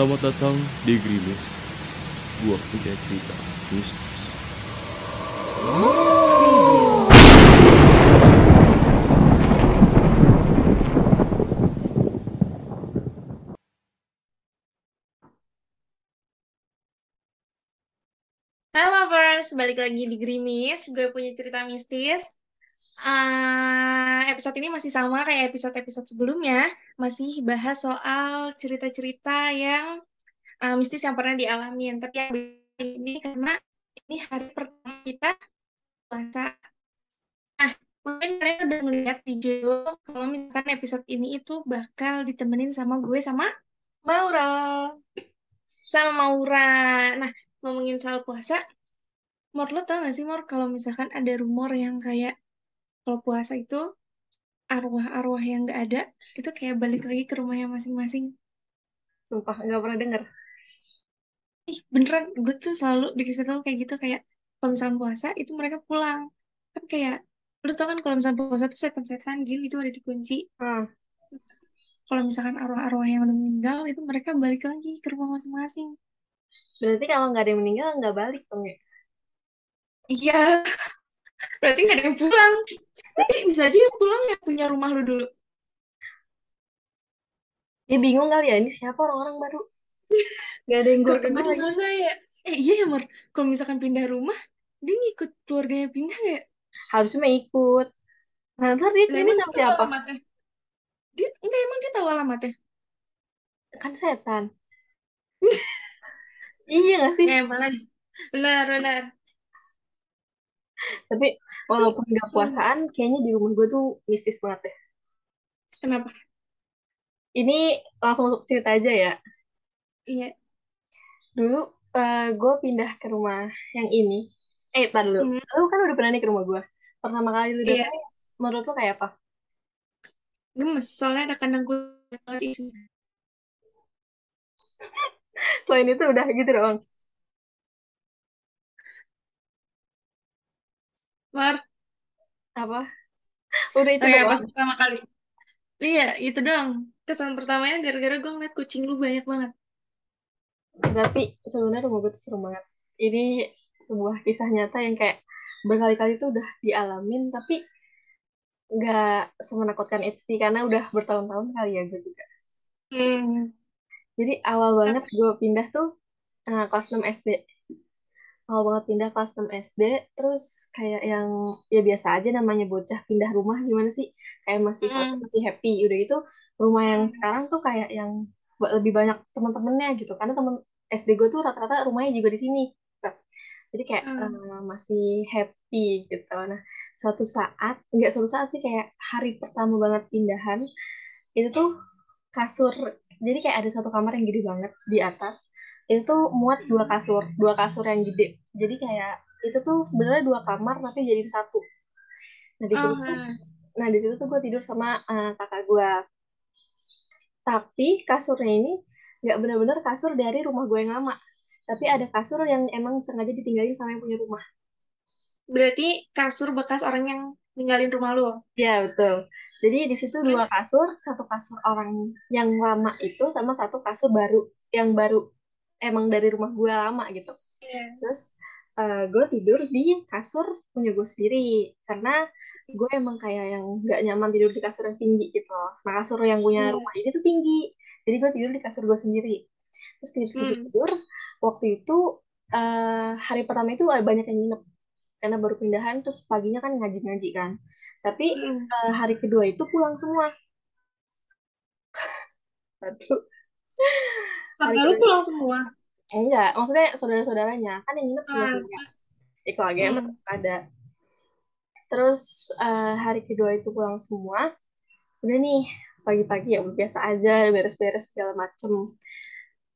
Selamat datang di Grimis. Gua punya cerita mistis. Halo lovers, balik lagi di Grimis. Gue punya cerita mistis. Eh, episode ini masih sama kayak episode-episode sebelumnya. Masih bahas soal cerita-cerita yang eh, mistis yang pernah dialamin. Tapi yang ini karena ini hari pertama kita puasa. Nah, mungkin kalian udah ngeliat di judul kalau misalkan episode ini itu bakal ditemenin sama gue sama Maura. Sama Maura. Nah, ngomongin soal puasa, Mor, lo tau gak sih, Mor, kalau misalkan ada rumor yang kayak kalau puasa itu arwah-arwah yang gak ada, itu kayak balik lagi ke rumahnya masing-masing. Sumpah, nggak pernah dengar. Ih, beneran, gue tuh selalu dikasih tahu kayak gitu, kayak kalau misalkan puasa, itu mereka pulang. Kan kayak, lo tau kan kalau misalkan puasa tuh setan-setan, jin itu ada dikunci. Hmm. Kalau misalkan arwah-arwah yang udah meninggal, itu mereka balik lagi ke rumah masing-masing. Berarti kalau nggak ada yang meninggal, nggak balik dong ya? Iya, berarti gak ada yang pulang. Tapi bisa aja yang pulang yang punya rumah lu dulu. Dia bingung kali ya, ini siapa orang-orang baru? Nggak ada yang gue kenal lagi. mana ya? Eh iya ya, Mor. Kalau misalkan pindah rumah, dia ngikut keluarganya pindah gak ya? Harusnya ikut. Nah, ntar dia sama tahu siapa? alamatnya? Dia, enggak, emang dia tahu alamatnya? Kan setan. Iya nggak sih? Eh? Benar, benar. Tapi walaupun nggak puasaan, kayaknya di rumah gue tuh mistis banget deh. Kenapa? Ini langsung masuk cerita aja ya. Iya. Dulu eh, gue pindah ke rumah yang ini. Eh, tar dulu. Hmm. Lu kan udah pernah nih ke rumah gue. Pertama kali lu Iya. datang, menurut lu kayak apa? Gemes, soalnya ada kandang isinya. Selain itu udah gitu doang. Mor, Apa? Udah itu oh ya, doang. pas pertama kali. Iya, itu doang. Kesan pertamanya gara-gara gue ngeliat kucing lu banyak banget. Tapi sebenarnya rumah gue tuh seru banget. Ini sebuah kisah nyata yang kayak berkali-kali tuh udah dialamin, tapi nggak semenakutkan itu sih, karena udah bertahun-tahun kali ya gue juga. Hmm. Jadi awal banget gue pindah tuh eh, kelas 6 SD. Awal banget pindah kelas 6 SD, terus kayak yang ya biasa aja namanya bocah pindah rumah gimana sih? Kayak masih Hmm. masih happy. Udah gitu rumah yang sekarang tuh kayak yang lebih banyak teman-temannya gitu. Karena temen SD gue tuh rata-rata rumahnya juga di sini. Jadi kayak Hmm. eh, masih happy gitu. Nah, suatu saat, nggak suatu saat sih kayak hari pertama banget pindahan, itu tuh kasur, jadi kayak ada satu kamar yang gede banget di atas, itu tuh muat dua kasur, dua kasur yang gede. Jadi kayak itu tuh sebenarnya dua kamar tapi jadi satu. Nah di situ tuh, hmm. nah di situ tuh gue tidur sama eh, kakak gue. Tapi kasurnya ini nggak benar-benar kasur dari rumah gue yang lama. Tapi ada kasur yang emang sengaja ditinggalin sama yang punya rumah. Berarti kasur bekas orang yang ninggalin rumah lu. Ya, betul. Jadi di situ dua kasur, satu kasur orang yang lama itu sama satu kasur baru yang baru emang dari rumah gue lama gitu. Iya. Terus eh, gue tidur di kasur punya gue sendiri karena gue emang kayak yang nggak nyaman tidur di kasur yang tinggi gitu. Nah kasur yang punya Iya. rumah ini tuh tinggi, jadi gue tidur di kasur gue sendiri. Terus tidur tidur, Hmm. tidur. Waktu itu eh, hari pertama itu banyak yang nginep karena baru pindahan terus paginya kan ngaji-ngaji kan. Tapi Hmm. eh, hari kedua itu pulang semua. Satu. Kakak lu pulang semua. enggak, maksudnya saudara-saudaranya kan yang nginep Ah, punya. terus. Di keluarga emang Hmm. ada. Terus eh, hari kedua itu pulang semua. Udah nih pagi-pagi ya biasa aja beres-beres segala macem.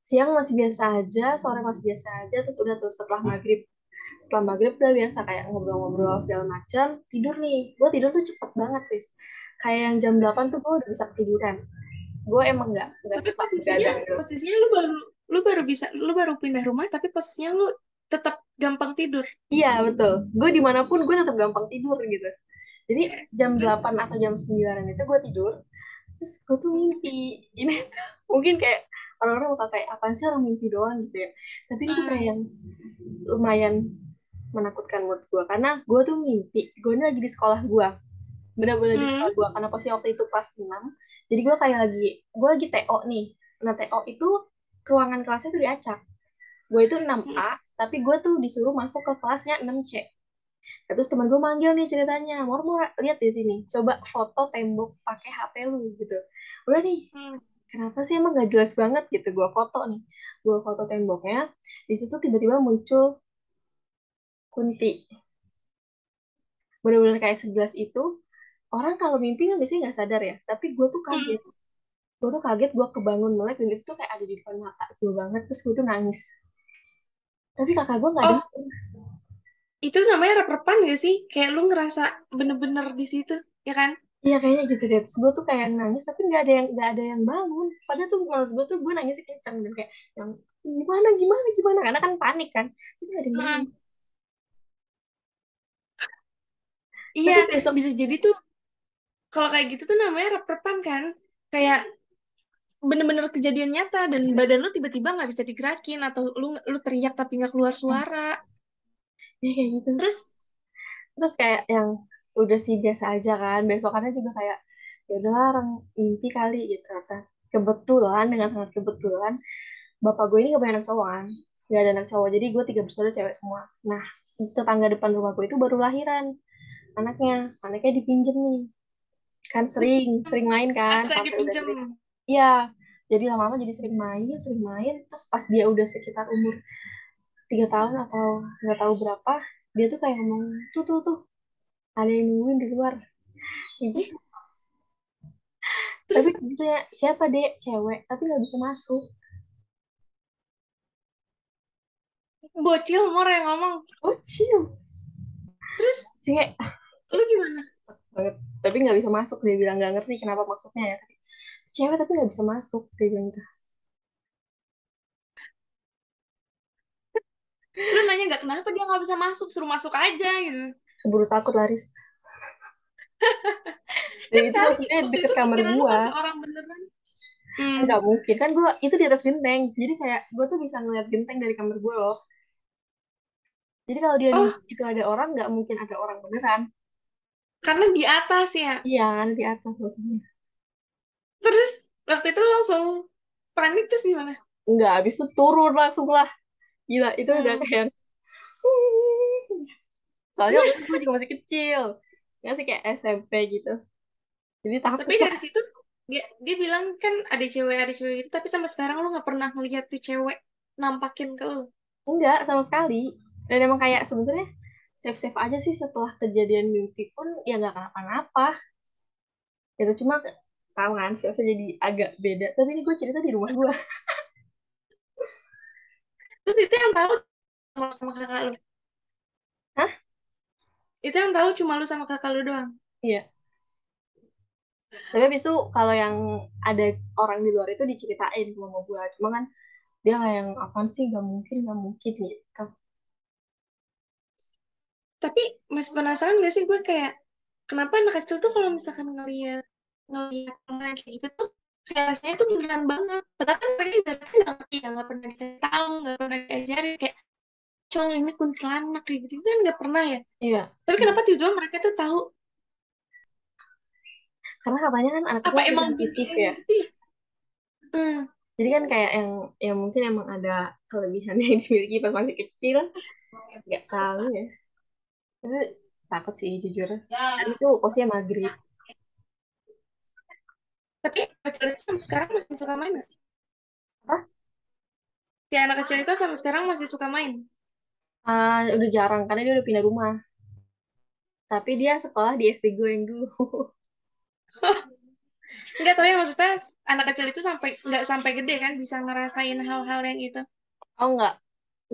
Siang masih biasa aja, sore masih biasa aja. Terus udah tuh setelah maghrib setelah maghrib udah biasa kayak ngobrol-ngobrol segala macam tidur nih gue tidur tuh cepet banget Riz kayak yang jam 8 tuh gue udah bisa ketiduran gue emang nggak Tapi posisinya, begadang posisinya lu baru, lu baru bisa, lu baru pindah rumah, tapi posisinya lu tetap gampang tidur. iya betul. Gue di mana pun gue tetap gampang tidur gitu. Jadi jam Terus? 8 atau jam 9 itu gue tidur terus gue tuh mimpi. Ini tuh mungkin kayak orang-orang bakal kayak apaan sih orang mimpi doang? gitu ya. Tapi itu Hmm. kayak yang lumayan menakutkan menurut gue karena gue tuh mimpi gue ini lagi di sekolah gue bener-bener di Hmm. sekolah gue karena posisi waktu itu kelas 6 jadi gue kayak lagi gue lagi TO nih. Nah TO itu ruangan kelasnya tuh diacak. Gue itu 6A tapi gue tuh disuruh masuk ke kelasnya 6C Nah, terus teman gue manggil nih ceritanya mau mau lihat di sini. Coba foto tembok pakai HP lu gitu. Udah nih Hmm. kenapa sih emang gak jelas banget? Gitu gue foto nih. Gue foto temboknya di situ tiba-tiba muncul Kunti. Bener-bener kayak sejelas itu orang kalau mimpi kan biasanya nggak sadar ya tapi gue tuh kaget gue tuh kaget gue kebangun melek dan itu tuh kayak ada di depan mata gue banget terus gue tuh nangis tapi kakak gue nggak Oh. Itu namanya rep-repan gak sih? Kayak lu ngerasa bener-bener di situ, ya kan? Iya kayaknya gitu deh. Terus gue tuh kayak nangis tapi nggak ada yang nggak ada yang bangun. Padahal tuh menurut gue tuh gue nangisnya kencang dan kayak yang gimana gimana gimana karena kan panik kan. Tapi ada yang bangun. Iya, Tapi besok bisa jadi tuh kalau kayak gitu tuh namanya rep-repan kan? Kayak bener-bener kejadian nyata dan badan lu tiba-tiba nggak bisa digerakin atau lu lu teriak tapi nggak keluar suara. ya kayak gitu. Terus Terus kayak yang udah sih biasa aja kan. Besokannya juga kayak ya udahlah orang mimpi kali gitu kata. Kebetulan dengan sangat kebetulan bapak gue ini gak punya anak cowok kan. Gak ada anak cowok. Jadi gue tiga bersaudara cewek semua. Nah tetangga depan rumah gue itu baru lahiran anaknya. Anaknya dipinjem nih. Kan sering, sering main kan. dipinjem. sering Iya, jadi lama-lama jadi sering main, sering main. Terus pas dia udah sekitar umur tiga tahun atau nggak tahu berapa, dia tuh kayak ngomong, tuh tuh tuh, ada yang nungguin di luar. Kayak gitu. Tapi Terus sebetulnya siapa dek cewek, tapi nggak bisa masuk. bocil mor yang ngomong. Chill, Terus kayak lu gimana? Banget. Tapi nggak bisa masuk. Dia bilang nggak ngerti kenapa maksudnya ya. Tapi, cewek tapi nggak bisa masuk. Dia bilang gitu. Lu nanya nggak kenapa dia nggak bisa masuk, suruh masuk aja gitu. Keburu takut laris. Itu Kan maksudnya waktu deket itu kamar gua. orang beneran. Hmm. nggak mungkin kan gue itu di atas genteng jadi kayak gue tuh bisa ngeliat genteng dari kamar gue loh jadi kalau dia Oh. itu ada orang nggak mungkin ada orang beneran Karena di atas ya. iya kan di atas maksudnya Terus waktu itu langsung panik terus gimana? nggak habis itu turun langsung lah gila itu udah Hmm. kayak soalnya waktu itu juga masih kecil nggak sih kayak SMP gitu jadi takut Tapi dari situ dia dia bilang kan ada cewek ada cewek gitu tapi sampai sekarang lu nggak pernah ngeliat tuh cewek nampakin ke lu. enggak sama sekali dan emang kayak sebenarnya safe safe aja sih setelah kejadian mimpi pun ya nggak kenapa-napa. Itu cuma tahu kan biasa jadi agak beda. Tapi ini gue cerita di rumah gue Terus itu yang tahu sama kakak lu. Hah? Itu yang tahu cuma lu sama kakak lu doang. iya. Tapi habis itu kalau yang ada orang di luar itu diceritain ke mama gue cuma kan dia kayak yang apaan sih? Nggak mungkin nggak mungkin gitu Tapi masih penasaran gak sih gue kayak kenapa anak kecil tuh kalau misalkan ngeliat ngeliat orang kayak gitu tuh kayak rasanya tuh beneran banget. Padahal kan mereka ibaratnya nggak ngerti, ya, nggak pernah dikasih tahu, nggak pernah diajarin kayak cowok ini kuntilanak kayak gitu kan nggak pernah ya. iya Tapi kenapa tiba-tiba mereka tuh tahu karena katanya kan anak apa kecil emang sensitif ya? Hmm. jadi kan kayak yang yang mungkin emang ada kelebihan yang dimiliki pas masih kecil nggak tahu ya tapi takut sih jujur tadi tuh posnya maghrib Tapi kecil itu sampai sekarang masih suka main nggak sih? Apa? Si anak kecil itu sampai sekarang masih suka main. Ah, udah jarang karena dia udah pindah rumah tapi dia sekolah di SD gue yang dulu Enggak, tapi maksudnya anak kecil itu sampai nggak sampai gede kan bisa ngerasain hal-hal yang itu. oh nggak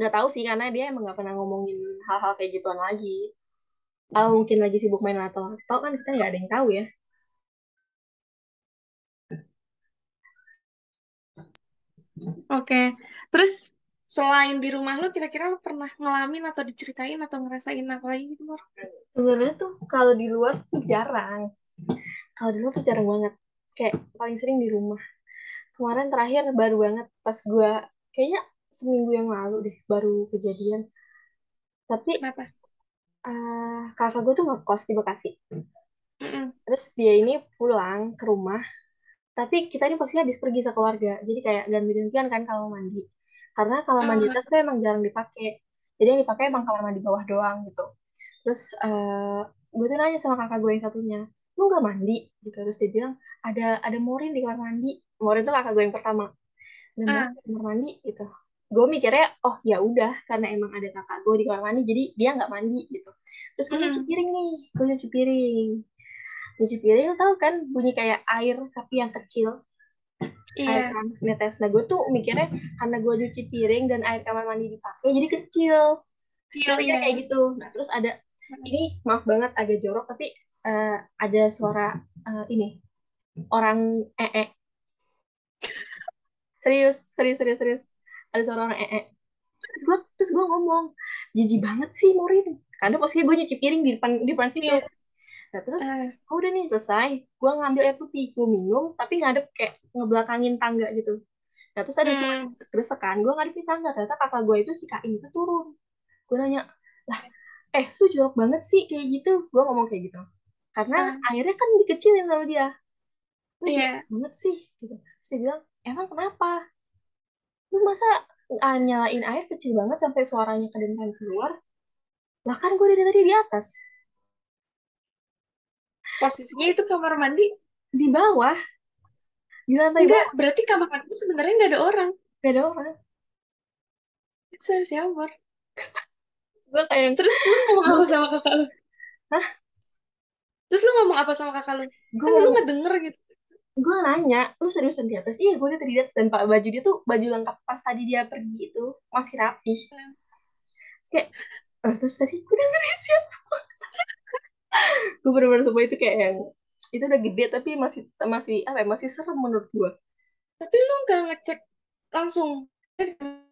nggak tahu sih karena dia emang nggak pernah ngomongin hal-hal kayak gituan lagi kalau mungkin lagi sibuk main atau atau kan kita nggak ada yang tahu ya Oke. Terus selain di rumah lu kira-kira lu pernah ngalamin atau diceritain atau ngerasain apa lagi gitu, Mor? sebenarnya tuh kalau di luar tuh jarang kalau di luar tuh jarang banget kayak paling sering di rumah kemarin terakhir baru banget pas gue kayaknya seminggu yang lalu deh baru kejadian tapi Kenapa? Eh kakak gue tuh ngekos di Bekasi. Mm-mm. terus dia ini pulang ke rumah tapi kita ini pasti habis pergi sekeluarga jadi kayak ganti-gantian kan kalau mandi. Karena kalau mandi Ah, tas tuh emang jarang dipakai. Jadi yang dipakai emang kamar mandi bawah doang gitu. Terus eh gue tuh nanya sama kakak gue yang satunya lu nggak mandi? Gitu. Terus dia bilang ada ada Morin di kamar mandi. Morin tuh kakak gue yang pertama. Dan di kamar mandi? Gitu gue mikirnya oh ya udah karena emang ada kakak gue di kamar mandi jadi dia nggak mandi gitu. Terus gue nyuci mm, piring nih gue nyuci piring nyuci piring lo tau kan bunyi kayak air tapi yang kecil. Air iya, kan netes. Nah gue tuh mikirnya karena gue nyuci piring dan air kamar mandi dipakai jadi kecil. Kecil ya. kayak gitu. Nah terus ada ini maaf banget agak jorok tapi eh, ada suara eh, ini orang ee serius serius serius serius ada suara orang ee terus gue terus gue ngomong jijik banget sih Morin karena posisinya gue nyuci piring di depan di depan situ. Iya, nah terus oh, udah nih selesai. Gue ngambil air putih gue minum tapi ngadep kayak ngebelakangin tangga gitu. Nah terus ada suara mm, desek-desekan gue ngadepin tangga. Ternyata kakak gue itu si Kain itu turun. Gue nanya lah eh lu jorok banget sih kayak gitu. Gue ngomong kayak gitu. Karena ah, airnya kan dikecilin sama dia. Lu iya, jorok banget sih gitu. Terus dia bilang emang kenapa lu masa ah, nyalain air kecil banget sampai suaranya kedengeran keluar lah kan gue dari tadi di atas posisinya itu kamar mandi. di bawah di lantai Enggak, bawah berarti kamar mandi sebenarnya nggak ada orang. gak ada orang Itu harus Amor. gue kayak Terus lu ngomong apa sama kakak lu? Hah? Terus lu ngomong apa sama kakak lu? gue Kan lu ngedenger gitu. Gue nanya lu seriusan di atas? Iya gue udah di atas dan pak baju dia tuh baju lengkap pas tadi dia pergi itu masih rapi. Terus kayak eh, terus tadi gue dengerin siapa? Gue bener-bener semua itu kayak yang itu udah gede tapi masih masih apa ya masih serem menurut gue Tapi lu nggak ngecek langsung.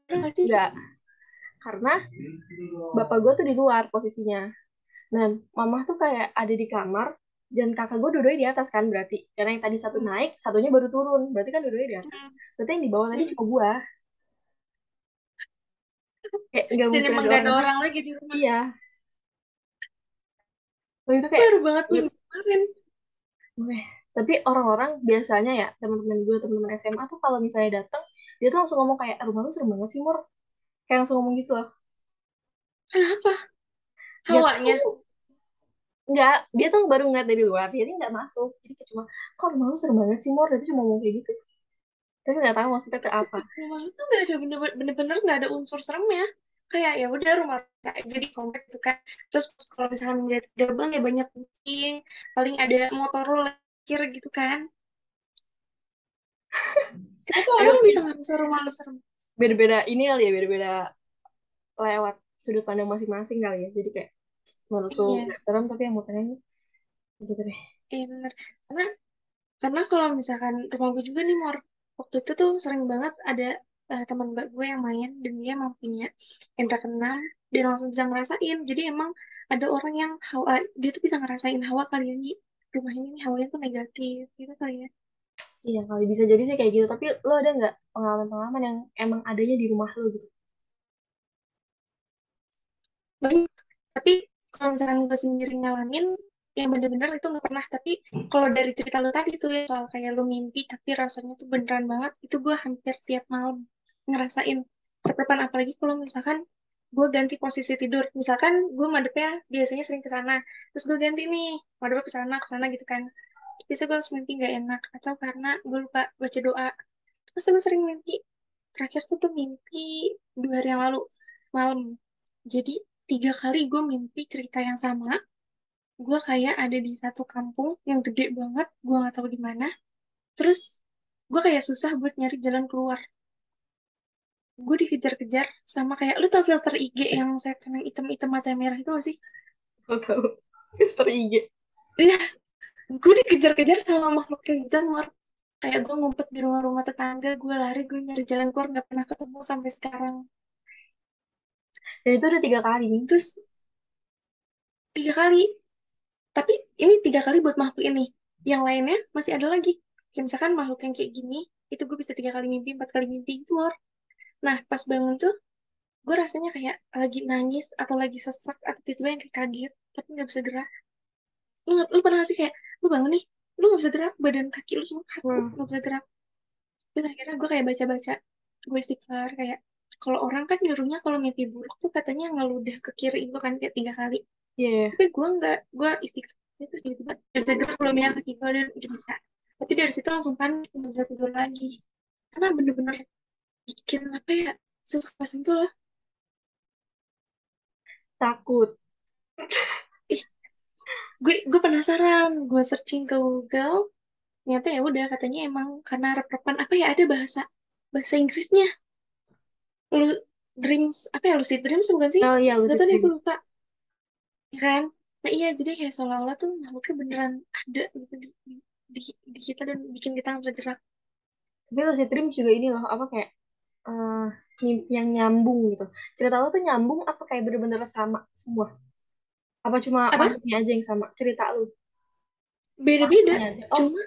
Nggak karena bapak gue tuh di luar posisinya. Dan mama tuh kayak ada di kamar dan kakak gue dua-duanya di atas kan berarti karena yang tadi satu naik satunya baru turun berarti kan dua-duanya di atas Hmm. berarti yang di bawah tadi Hmm. cuma gue kayak nggak Dan mungkin emang ada gak ada orang orang lagi di rumah. iya Waktu itu kayak Baru banget minggu kemarin. Weh, tapi orang-orang biasanya ya teman-teman gue teman-teman SMA tuh kalau misalnya datang dia tuh langsung ngomong kayak rumah lu serem banget sih Mur kayak langsung ngomong gitu loh Kenapa? Hawanya. tuh nggak dia tuh baru ngeliat dari luar jadi nggak masuk jadi kayak cuma kok rumah lu serem banget sih Mur dia tuh cuma ngomong kayak gitu tapi nggak tahu maksudnya ke apa Rumah lu tuh gak ada bener- bener-bener gak ada unsur seremnya. Kayak ya udah rumah kita aja di komplek tuh kan. Terus kalau misalkan ngeliat gerbang ya banyak kucing. Paling ada motor lu parkir gitu kan. Kenapa orang bisa ngerasa rumah lu serem? beda-beda ini kali ya beda-beda lewat sudut pandang masing-masing kali ya jadi kayak menurut lu Iya, serem tapi yang mau tanya gitu deh iya bener. Karena karena kalau misalkan rumah gue juga nih Mor, waktu itu tuh sering banget ada eh, teman mbak gue yang main dan dia emang punya indra keenam dan langsung bisa ngerasain. Jadi emang ada orang yang hawa dia tuh bisa ngerasain hawa kali ini rumah ini nih hawanya tuh negatif gitu kali ya. Iya, kali bisa jadi sih kayak gitu. Tapi lo ada nggak pengalaman-pengalaman yang emang adanya di rumah lo gitu? Banyak. Tapi kalau misalkan gue sendiri ngalamin yang bener-bener itu nggak pernah. Tapi kalau dari cerita lo tadi tuh ya soal kayak lo mimpi tapi rasanya tuh beneran banget, itu gue hampir tiap malam ngerasain rep-repan apalagi kalau misalkan gue ganti posisi tidur. Misalkan gue madepnya biasanya sering ke sana, terus gue ganti nih madepnya ke sana ke sana gitu kan. Biasanya gue harus mimpi nggak enak atau karena gue lupa baca doa. Terus gue sering mimpi. Terakhir tuh gue mimpi dua hari yang lalu malam. Jadi tiga kali gue mimpi cerita yang sama. Gue kayak ada di satu kampung yang gede banget, gue nggak tahu di mana. Terus gue kayak susah buat nyari jalan keluar. Gue dikejar-kejar sama kayak, lu tau filter IG yang setan yang hitam-hitam mata merah itu gak sih? Lo tahu filter IG. Iya, gue dikejar-kejar sama makhluk kayak gitu. Kayak gue ngumpet di rumah-rumah tetangga, gue lari, gue nyari jalan keluar, nggak pernah ketemu sampai sekarang. Dan itu udah tiga kali. Terus tiga kali, tapi ini tiga kali buat makhluk ini. Yang lainnya masih ada lagi. kayak misalkan makhluk yang kayak gini itu gue bisa tiga kali mimpi empat kali mimpi itu Lor. nah pas bangun tuh gue rasanya kayak lagi nangis atau lagi sesak atau tiba-tiba yang kayak kaget tapi nggak bisa gerak lu lu pernah gak sih kayak lu bangun nih lu nggak bisa gerak badan kaki lu semua kaku Hmm. nggak bisa gerak terus akhirnya gue kayak baca-baca gue istighfar kayak kalau orang kan nyuruhnya kalau mimpi buruk tuh katanya ngeludah ke kiri itu kan kayak tiga kali. Iya. tapi gue nggak gue istighfar terus tiba-tiba bisa gerak belum ya kaki gue dan udah bisa. Tapi dari situ langsung panik nggak tidur lagi. Karena bener-bener bikin apa ya sesak pas itu loh. Takut. gue gue penasaran gue searching ke Google ternyata ya udah katanya emang karena rep-repan apa ya ada bahasa bahasa Inggrisnya lu dreams apa ya lucid dreams bukan sih Oh iya, lucid tau deh gue dream. lupa ya kan nah iya jadi kayak seolah-olah tuh makhluknya beneran ada gitu di, di, di, kita dan bikin kita nggak bisa gerak Tapi lucid dream juga ini loh, apa kayak mimpi yang nyambung gitu. Cerita lo tuh nyambung apa kayak bener-bener sama semua? Apa cuma apa makhluknya aja yang sama? Cerita lu. beda-beda. Oh, cuma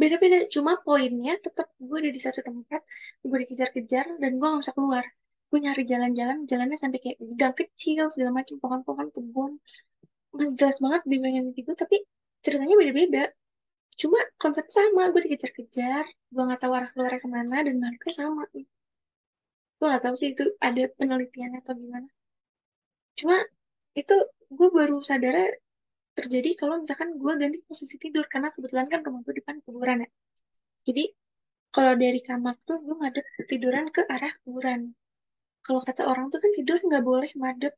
beda-beda cuma poinnya tetap gue ada di satu tempat gue dikejar-kejar dan gue nggak bisa keluar. Gue nyari jalan-jalan jalannya sampai kayak gang kecil segala macam pohon-pohon kebun. Masih jelas banget di bayangan mimpi gue tapi ceritanya beda-beda. Cuma konsepnya sama gue dikejar-kejar gue nggak tahu arah keluarnya ke mana dan makhluknya sama. Gue nggak tahu sih itu ada penelitiannya atau gimana. Cuma itu gue baru sadar terjadi kalau misalkan gue ganti posisi tidur karena kebetulan kan rumah gue depan kuburan ya. Jadi kalau dari kamar tuh gue ngadep tiduran ke arah kuburan. Kalau kata orang tuh kan tidur nggak boleh madep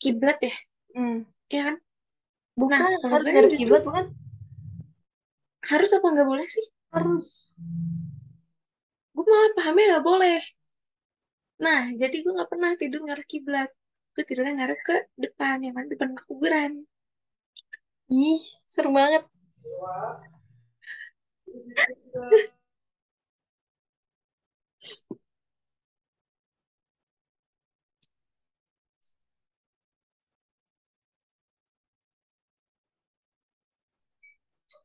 kiblat ya. Hmm. ya kan? Nah Bukan, kalau harus ngadep kiblat bukan? harus apa nggak boleh sih? Harus. gue malah pahamnya nggak boleh. Nah jadi gue nggak pernah tidur ngarah kiblat. Gue tidurnya ngarep ke depan ya kan? Depan kuburan Ih, seru banget.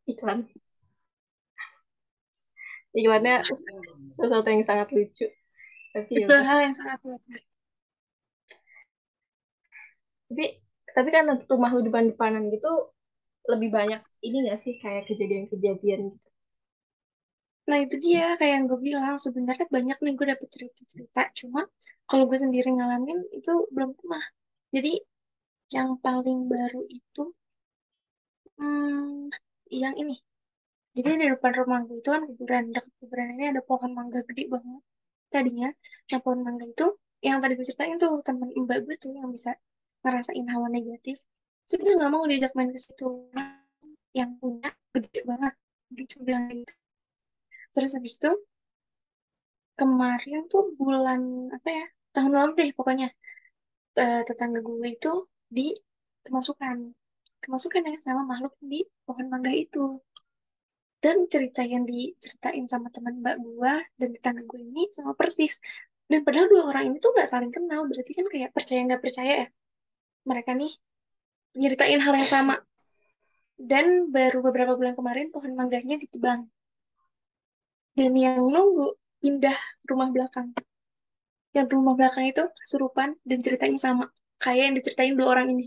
Iklan. Iklannya sesuatu yang sangat lucu. Tapi ya itu udah. hal yang sangat wajar Tapi tapi kan rumah lu depan-depanan gitu lebih banyak ini gak sih kayak kejadian-kejadian gitu. Nah itu dia kayak yang gue bilang sebenarnya banyak nih gue dapet cerita-cerita cuma kalau gue sendiri ngalamin itu belum pernah. Jadi yang paling baru itu hmm, yang ini. Jadi di depan rumah gue itu kan kuburan dekat kuburan ini ada pohon mangga gede banget tadinya. Nah pohon mangga itu yang tadi gue ceritain tuh temen mbak gue tuh yang bisa ngerasain hawa negatif. Itu dia nggak mau diajak main ke situ. Yang punya gede banget. Cuma bilang gitu. Terus habis itu kemarin tuh bulan apa ya tahun lalu deh pokoknya eh, tetangga gue itu di kemasukan kemasukan ya sama makhluk di pohon mangga itu dan cerita yang diceritain sama teman mbak gue dan tetangga gue ini sama persis dan padahal dua orang ini tuh nggak saling kenal berarti kan kayak percaya nggak percaya ya mereka nih nyeritain hal yang sama. Dan baru beberapa bulan kemarin pohon mangganya ditebang. Dan yang nunggu pindah rumah belakang. Yang rumah belakang itu kesurupan dan ceritanya sama. Kayak yang diceritain dua orang ini.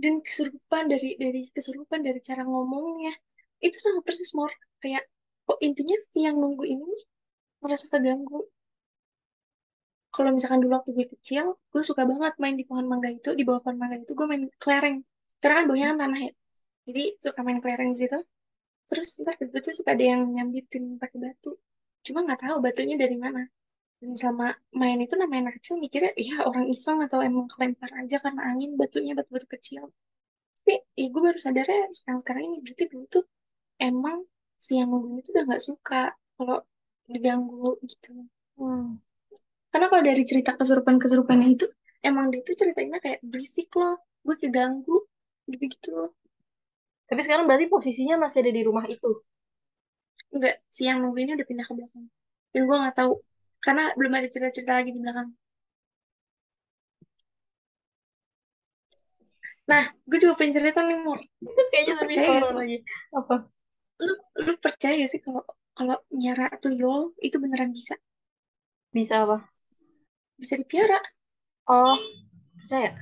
Dan kesurupan dari dari kesurupan dari cara ngomongnya itu sama persis Mor. Kayak kok intinya si yang nunggu ini merasa keganggu kalau misalkan dulu waktu gue kecil gue suka banget main di pohon mangga itu di bawah pohon mangga itu gue main kelereng. Karena kan bawahnya kan tanah ya. Jadi suka main kelereng di situ. Terus ntar tiba-tiba tuh suka ada yang nyambitin pakai batu. Cuma nggak tahu batunya dari mana. Dan selama main itu namanya anak kecil mikirnya ya orang iseng atau emang kelempar aja karena angin batunya batu-batu kecil. Tapi ya gue baru sadarnya sekarang sekarang ini berarti dulu tuh emang si yang itu udah nggak suka. Kalau diganggu gitu. Hmm. Karena kalau dari cerita kesurupan-kesurupannya itu emang dia tuh ceritainnya kayak berisik loh gue keganggu gitu-gitu Tapi sekarang berarti posisinya masih ada di rumah itu. enggak si yang nunggu ini udah pindah ke belakang dan gue nggak tahu karena belum ada cerita-cerita lagi di belakang Nah, gue juga pengen cerita nih, Mur. Kayaknya lebih horor lagi. Apa? Lu, lu percaya gak sih kalau kalau miara tuyul itu beneran bisa? Bisa apa? Bisa dipiara. Oh, percaya?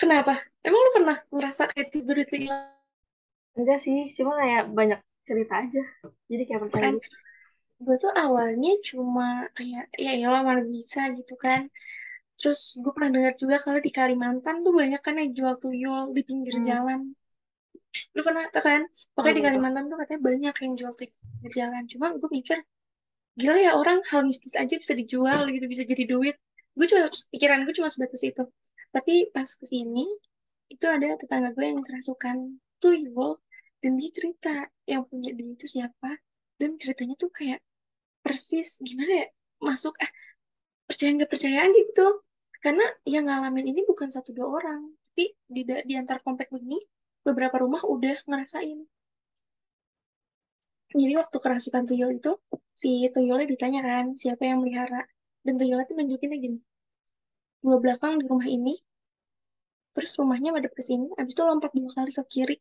Kenapa? Emang lu pernah ngerasa kayak tiba-tiba hilang? Enggak sih, cuma kayak banyak cerita aja. Jadi kayak percaya Kan? gitu. Gue tuh awalnya cuma kayak, ya iyalah mana bisa gitu kan. Terus gue pernah dengar juga kalau di Kalimantan tuh banyak kan yang jual tuyul di pinggir Hmm. jalan. Lu pernah tuh kan? Pokoknya di Pernah, Kalimantan tuh katanya banyak yang jual tuyul di pinggir jalan. Cuma gue mikir, gila ya orang hal mistis aja bisa dijual gitu, bisa jadi duit. Gue cuma, pikiran gue cuma sebatas itu. Tapi pas ke sini, itu ada tetangga gue yang kerasukan tuyul, dan dia cerita yang punya dia itu siapa, dan ceritanya tuh kayak persis, gimana ya, masuk, eh, percaya nggak percaya aja gitu. Karena yang ngalamin ini bukan satu dua orang, tapi di, di antar komplek ini, beberapa rumah udah ngerasain. Jadi waktu kerasukan tuyul itu, si tuyulnya ditanya kan, siapa yang melihara. Dan tuyulnya tuh nunjukinnya gini, dua belakang di rumah ini, terus rumahnya madep ke sini, abis itu lompat dua kali ke kiri.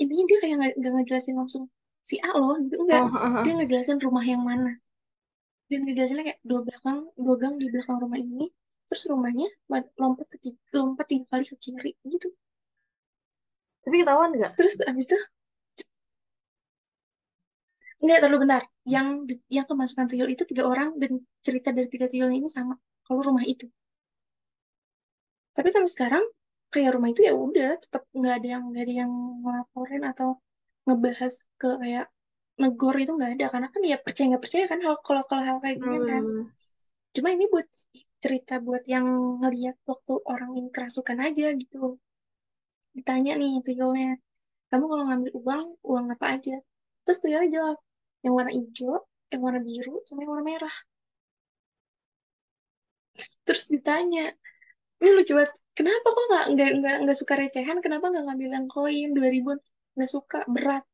Intinya dia kayak nggak ngejelasin langsung si A loh, gitu enggak. Oh, heeh. Dia ngejelasin rumah yang mana. Dan ngejelasinnya kayak dua belakang, dua gang di belakang rumah ini, terus rumahnya lompat ke tiga, lompat tiga kali ke kiri, gitu. Tapi ketahuan nggak? Terus abis itu, enggak terlalu bentar. Yang yang kemasukan tuyul itu tiga orang, dan cerita dari tiga tuyulnya ini sama. Kalau rumah itu. Tapi sampai sekarang, kayak rumah itu ya udah, tetap nggak ada yang nggak ada yang ngelaporin atau ngebahas ke kayak negor itu nggak ada karena kan ya percaya nggak percaya kan hal kalau kalau hal kayak gini kan Hmm. cuma ini buat cerita buat yang ngelihat waktu orang ini kerasukan aja gitu ditanya nih tuyulnya kamu kalau ngambil uang uang apa aja terus tuyulnya jawab yang warna hijau yang warna biru sama yang warna merah. Terus ditanya ini lucu banget kenapa kok nggak nggak nggak nggak suka recehan? Kenapa nggak ngambil yang koin dua ribuan? Nggak suka berat.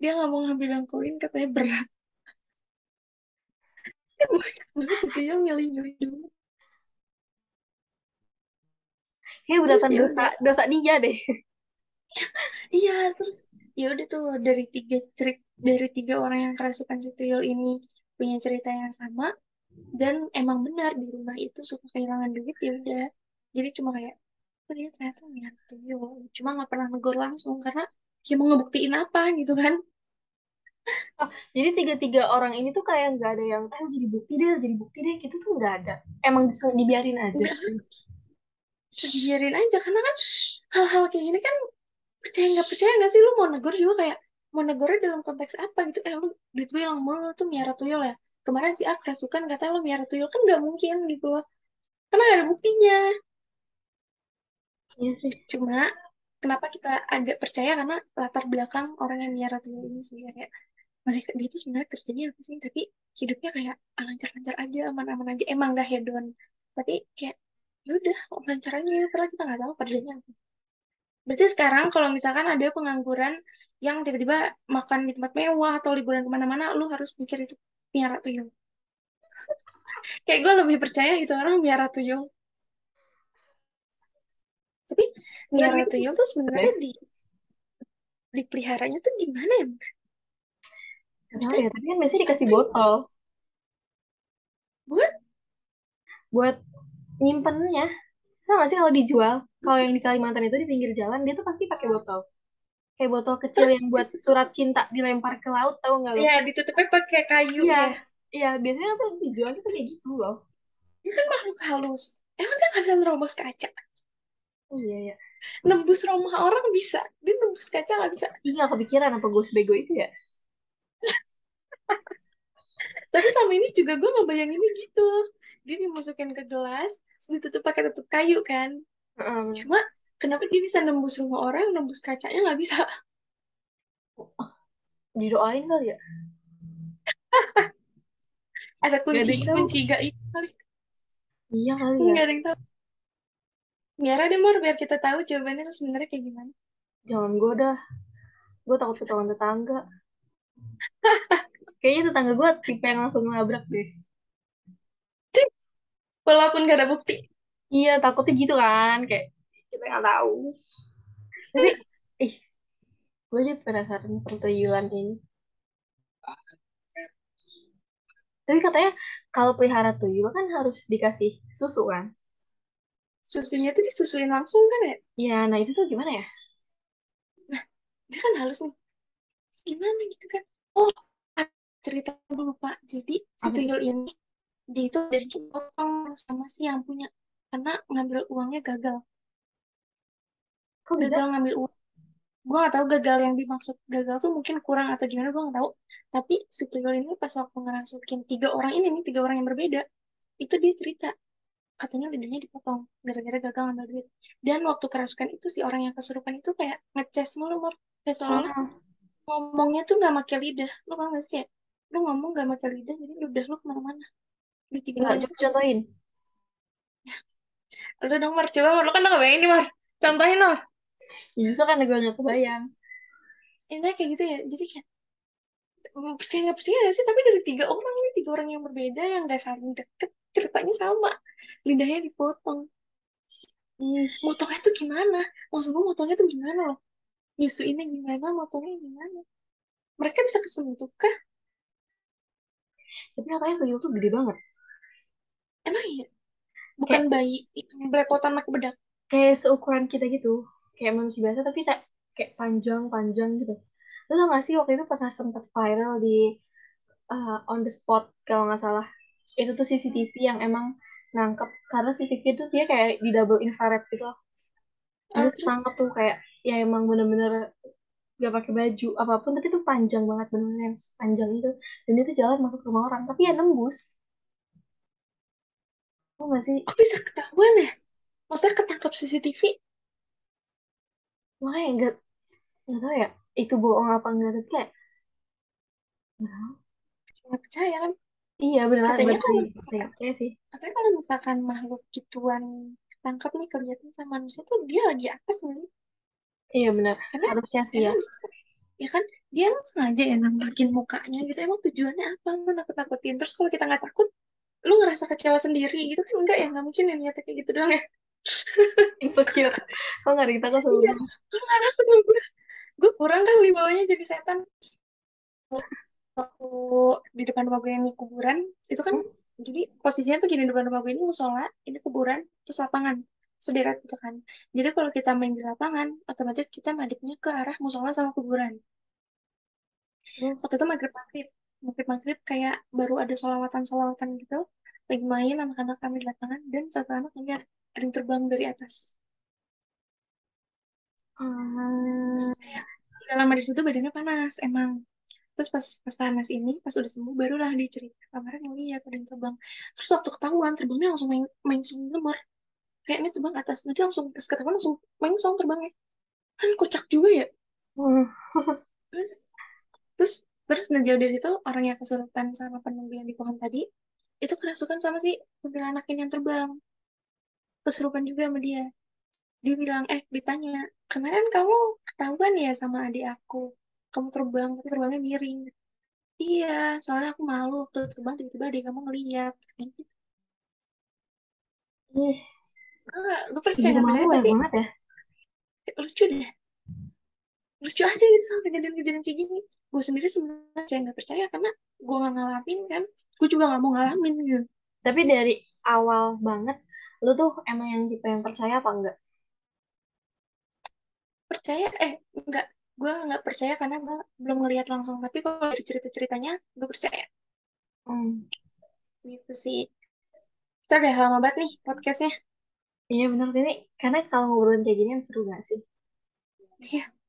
Dia nggak mau ngambil yang koin katanya berat. Bocah banget tuh tuyul milih-milih dulu. Terus beratan ya dosa dosa dia deh. Iya, terus ya udah tuh dari tiga cerit dari tiga orang yang kerasukan si tuyul ini punya cerita yang sama dan emang benar di rumah itu suka kehilangan duit ya udah. Jadi cuma kayak oh dia ternyata melihat tuyul, cuma nggak pernah negor langsung karena ya mau ngebuktiin apa gitu kan? Oh, jadi tiga-tiga orang ini tuh kayak nggak ada yang, eh jadi bukti deh, jadi bukti deh, gitu tuh nggak ada. Emang dibiarin aja. Enggak, biarin aja karena kan hal-hal kayak gini kan percaya nggak percaya nggak sih lu mau negor juga kayak mau negornya dalam konteks apa gitu? Eh lu duit gue hilang mulu lu tuh miara tuyul ya? Kemarin si A kerasukan katanya lu miara tuyul. Kan nggak mungkin gitu loh. Karena nggak ada buktinya. Iya sih. cuma kenapa kita agak percaya? Karena latar belakang orang yang miara tuyul ini sih kayak mereka dia tuh sebenarnya kerjanya apa sih? Tapi hidupnya kayak lancar-lancar aja aman-aman aja. Emang gak hedon. Tapi kayak ya udah lancar aja. Padahal kita nggak tahu kerjanya apa Berarti sekarang kalau misalkan ada pengangguran yang tiba-tiba makan di tempat mewah atau liburan ke mana-mana, lu harus mikir itu miara tuyul. Kayak gue lebih percaya gitu orang miara tuyul. Tapi miara Tapi tuyul tuh ya, sebenarnya di dipeliharanya tuh gimana ya? Maksudnya ya, tapi kan biasanya dikasih botol Buat buat nyimpennya. Gak sih kalau dijual, kalau yang di Kalimantan itu di pinggir jalan, dia tuh pasti pakai botol. Kayak botol kecil terus yang buat surat cinta dilempar ke laut, tahu nggak lo? ya ditutupnya pakai kayu Iya, ya. iya, biasanya tuh dijual itu kayak gitu loh. Dia kan makhluk halus. Emang dia nggak bisa nerobos kaca? Oh iya, iya. Nembus rumah orang bisa. Dia nembus kaca nggak bisa. Nggak kepikiran apa gue sebego itu ya? Tapi sama ini juga gue ngebayanginnya gitu. Dia dimasukin ke gelas, terus ditutup pakai tutup kayu kan. Heeh. Cuma kenapa dia bisa nembus rumah orang, nembus kacanya nggak bisa? Didoain kali ya? Ada Gak ada kunci tahu. kunci gaib kali. Iya kali ya. Nggak ada yang tahu. Miara deh Mor, biar kita tahu jawabannya sebenarnya kayak gimana. Jangan gue dah. Gue takut ketahuan tetangga. Kayaknya tetangga gue tipe yang langsung nabrak deh. Walaupun gak ada bukti. Iya, takutnya gitu kan. Kayak kita nggak tahu tapi ih gue aja penasaran pertuyulan ini tapi katanya kalau pelihara tuyul kan harus dikasih susu kan Susunya tuh disusuin langsung kan ya? ya nah itu tuh gimana ya Dia kan halus nih. Terus gimana gitu kan? Oh, cerita dulu Pak. Jadi si tuyul ini dia itu dari sama si yang punya karena ngambil uangnya gagal. kok bisa Gagal ngambil uang. Gue gak tahu gagal yang dimaksud gagal tuh mungkin kurang atau gimana gue gak tahu. Tapi si tuyul ini pas waktu ngerasukin tiga orang ini nih tiga orang yang berbeda itu dia cerita katanya lidahnya dipotong gara-gara gagal ngambil duit. Dan waktu kerasukan itu si orang yang kesurupan itu kayak ngeces mulu, Mor. Kayak seolah-olah Ah, ngomongnya tuh nggak pakai lidah lu paham gak sih kayak lu ngomong nggak pakai lidah jadi lidah lu ke mana-mana di tiga coba contohin lu dong Mar. Coba Mar. Lu kan udah ngebayangin nih Mar. Contohin Mar. Justru kan gue nggak kebayang. Ini kayak gitu ya. Jadi kayak percaya nggak percaya gak sih? Tapi dari tiga orang ini tiga orang yang berbeda yang gak saling deket ceritanya sama. Lidahnya dipotong. Ih. Motongnya tuh gimana? Maksud gue motongnya tuh gimana loh? Nyusuinnya gimana? Motongnya gimana? Mereka bisa kesentuh kah? Tapi katanya tuyul tuh gede banget. Emang iya kayak bukan bayi yang belepotan pakai bedak kayak seukuran kita gitu. Kayak manusia biasa tapi tak kayak panjang panjang gitu. Lu tau gak sih waktu itu pernah sempat viral di uh, on the spot kalau nggak salah. Itu tuh CCTV yang emang nangkep karena CCTV itu dia kayak di double infrared gitu loh. Ah, terus terus? nangkep tuh kayak ya emang bener-bener gak pakai baju apa pun tapi itu panjang banget bener-bener yang sepanjang itu. Dan itu jalan masuk ke rumah orang tapi ya nembus tau gak sih? Kok bisa ketahuan ya? Maksudnya ketangkap CCTV makanya nggak nggak tahu ya itu bohong apa enggak tapi kayak nggak nggak percaya kan? Iya beneran katanya kalau misalkan percaya sih. katanya kalau misalkan makhluk gituan ketangkap nih kelihatan sama manusia tuh dia lagi nggak sih? Iya benar karena harusnya sih ya. ya kan? Dia emang sengaja ya nampakin mukanya gitu emang tujuannya apa? Lu nakut nakutin terus kalau kita nggak takut lu ngerasa kecewa sendiri gitu kan? Enggak ya nggak mungkin ya niatnya kayak gitu doang ya. Insecure. Kok nggak kita kok iya sebelum kalau nggak takut gue gue kurang kali bawanya jadi setan. Waktu di depan rumah gue yang kuburan itu kan jadi posisinya tuh gini depan rumah gue ini musola ini kuburan terus lapangan sederet gitu kan. Jadi kalau kita main di lapangan otomatis kita madepnya ke arah musola sama kuburan. Terus? Waktu itu maghrib maghrib maghrib maghrib kayak baru ada solawatan solawatan gitu. Lagi main anak-anak kami di lapangan dan satu anak lihat ada yang terbang dari atas. Hmm, terus kayak lama di situ badannya panas emang. Terus pas pas panas ini pas udah sembuh barulah dia cerita kemarin ngeliat ada yang terbang. Terus waktu ketahuan terbangnya langsung main main nomor kayak ini terbang atas nanti langsung pas ketahuan langsung main langsung terbangnya. Kan kocak juga ya. Hmm. terus terus terus nah jauh dari situ orang yang kesurupan sama penunggu yang di pohon tadi itu kerasukan sama si kuntilanak ini yang terbang. Kesurupan juga sama dia. Dia bilang eh ditanya kemarin kamu ketahuan ya sama adik aku? Kamu terbang tapi terbangnya miring. Iya soalnya aku malu waktu terbang tiba-tiba adik kamu ngeliat. Ih gue percaya malu percaya ya tapi banget ya? lucu deh lucu aja gitu sama kejadian-kejadian kayak gini. Gue sendiri sebenarnya nggak percaya karena gue nggak ngalamin kan? Gue juga nggak mau ngalamin gitu. Tapi dari awal banget lu tuh emang yang tipe yang percaya apa enggak percaya? Eh nggak. Gue nggak percaya karena gue belum ngelihat langsung. Tapi kalau dari cerita-ceritanya gue percaya. Hmm. gitu sih. Kita udah lama banget nih podcastnya. Iya benar ini karena kalau ngobrolin kayak gini seru gak sih? Iya.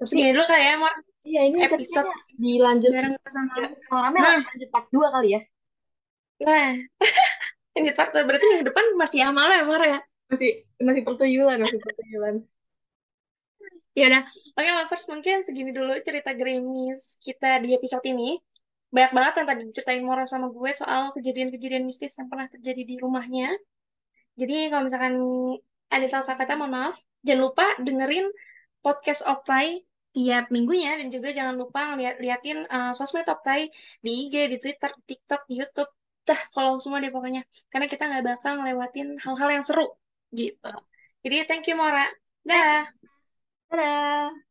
Tapi segini dulu kali ya Mar iya ini episode kayaknya dilanjut bareng sama ya, rame nah. lanjut part 2 kali ya. Nah lanjut part berarti minggu depan masih amal ya Mar ya? Masih masih pertuyulan masih pertuyulan. Ya udah, oke lovers mungkin segini dulu cerita Gerimis kita di episode ini. Banyak banget yang tadi diceritain Mora sama gue soal kejadian-kejadian mistis yang pernah terjadi di rumahnya. Jadi kalau misalkan ada salah kata, mohon maaf. Jangan lupa dengerin podcast Optai tiap minggunya dan juga jangan lupa ngeliat liatin uh, sosmed Optai di IG, di Twitter, di TikTok, di YouTube. Dah, kalau semua deh pokoknya. Karena kita nggak bakal ngelewatin hal-hal yang seru gitu. Jadi thank you Mora. Dah. Dadah.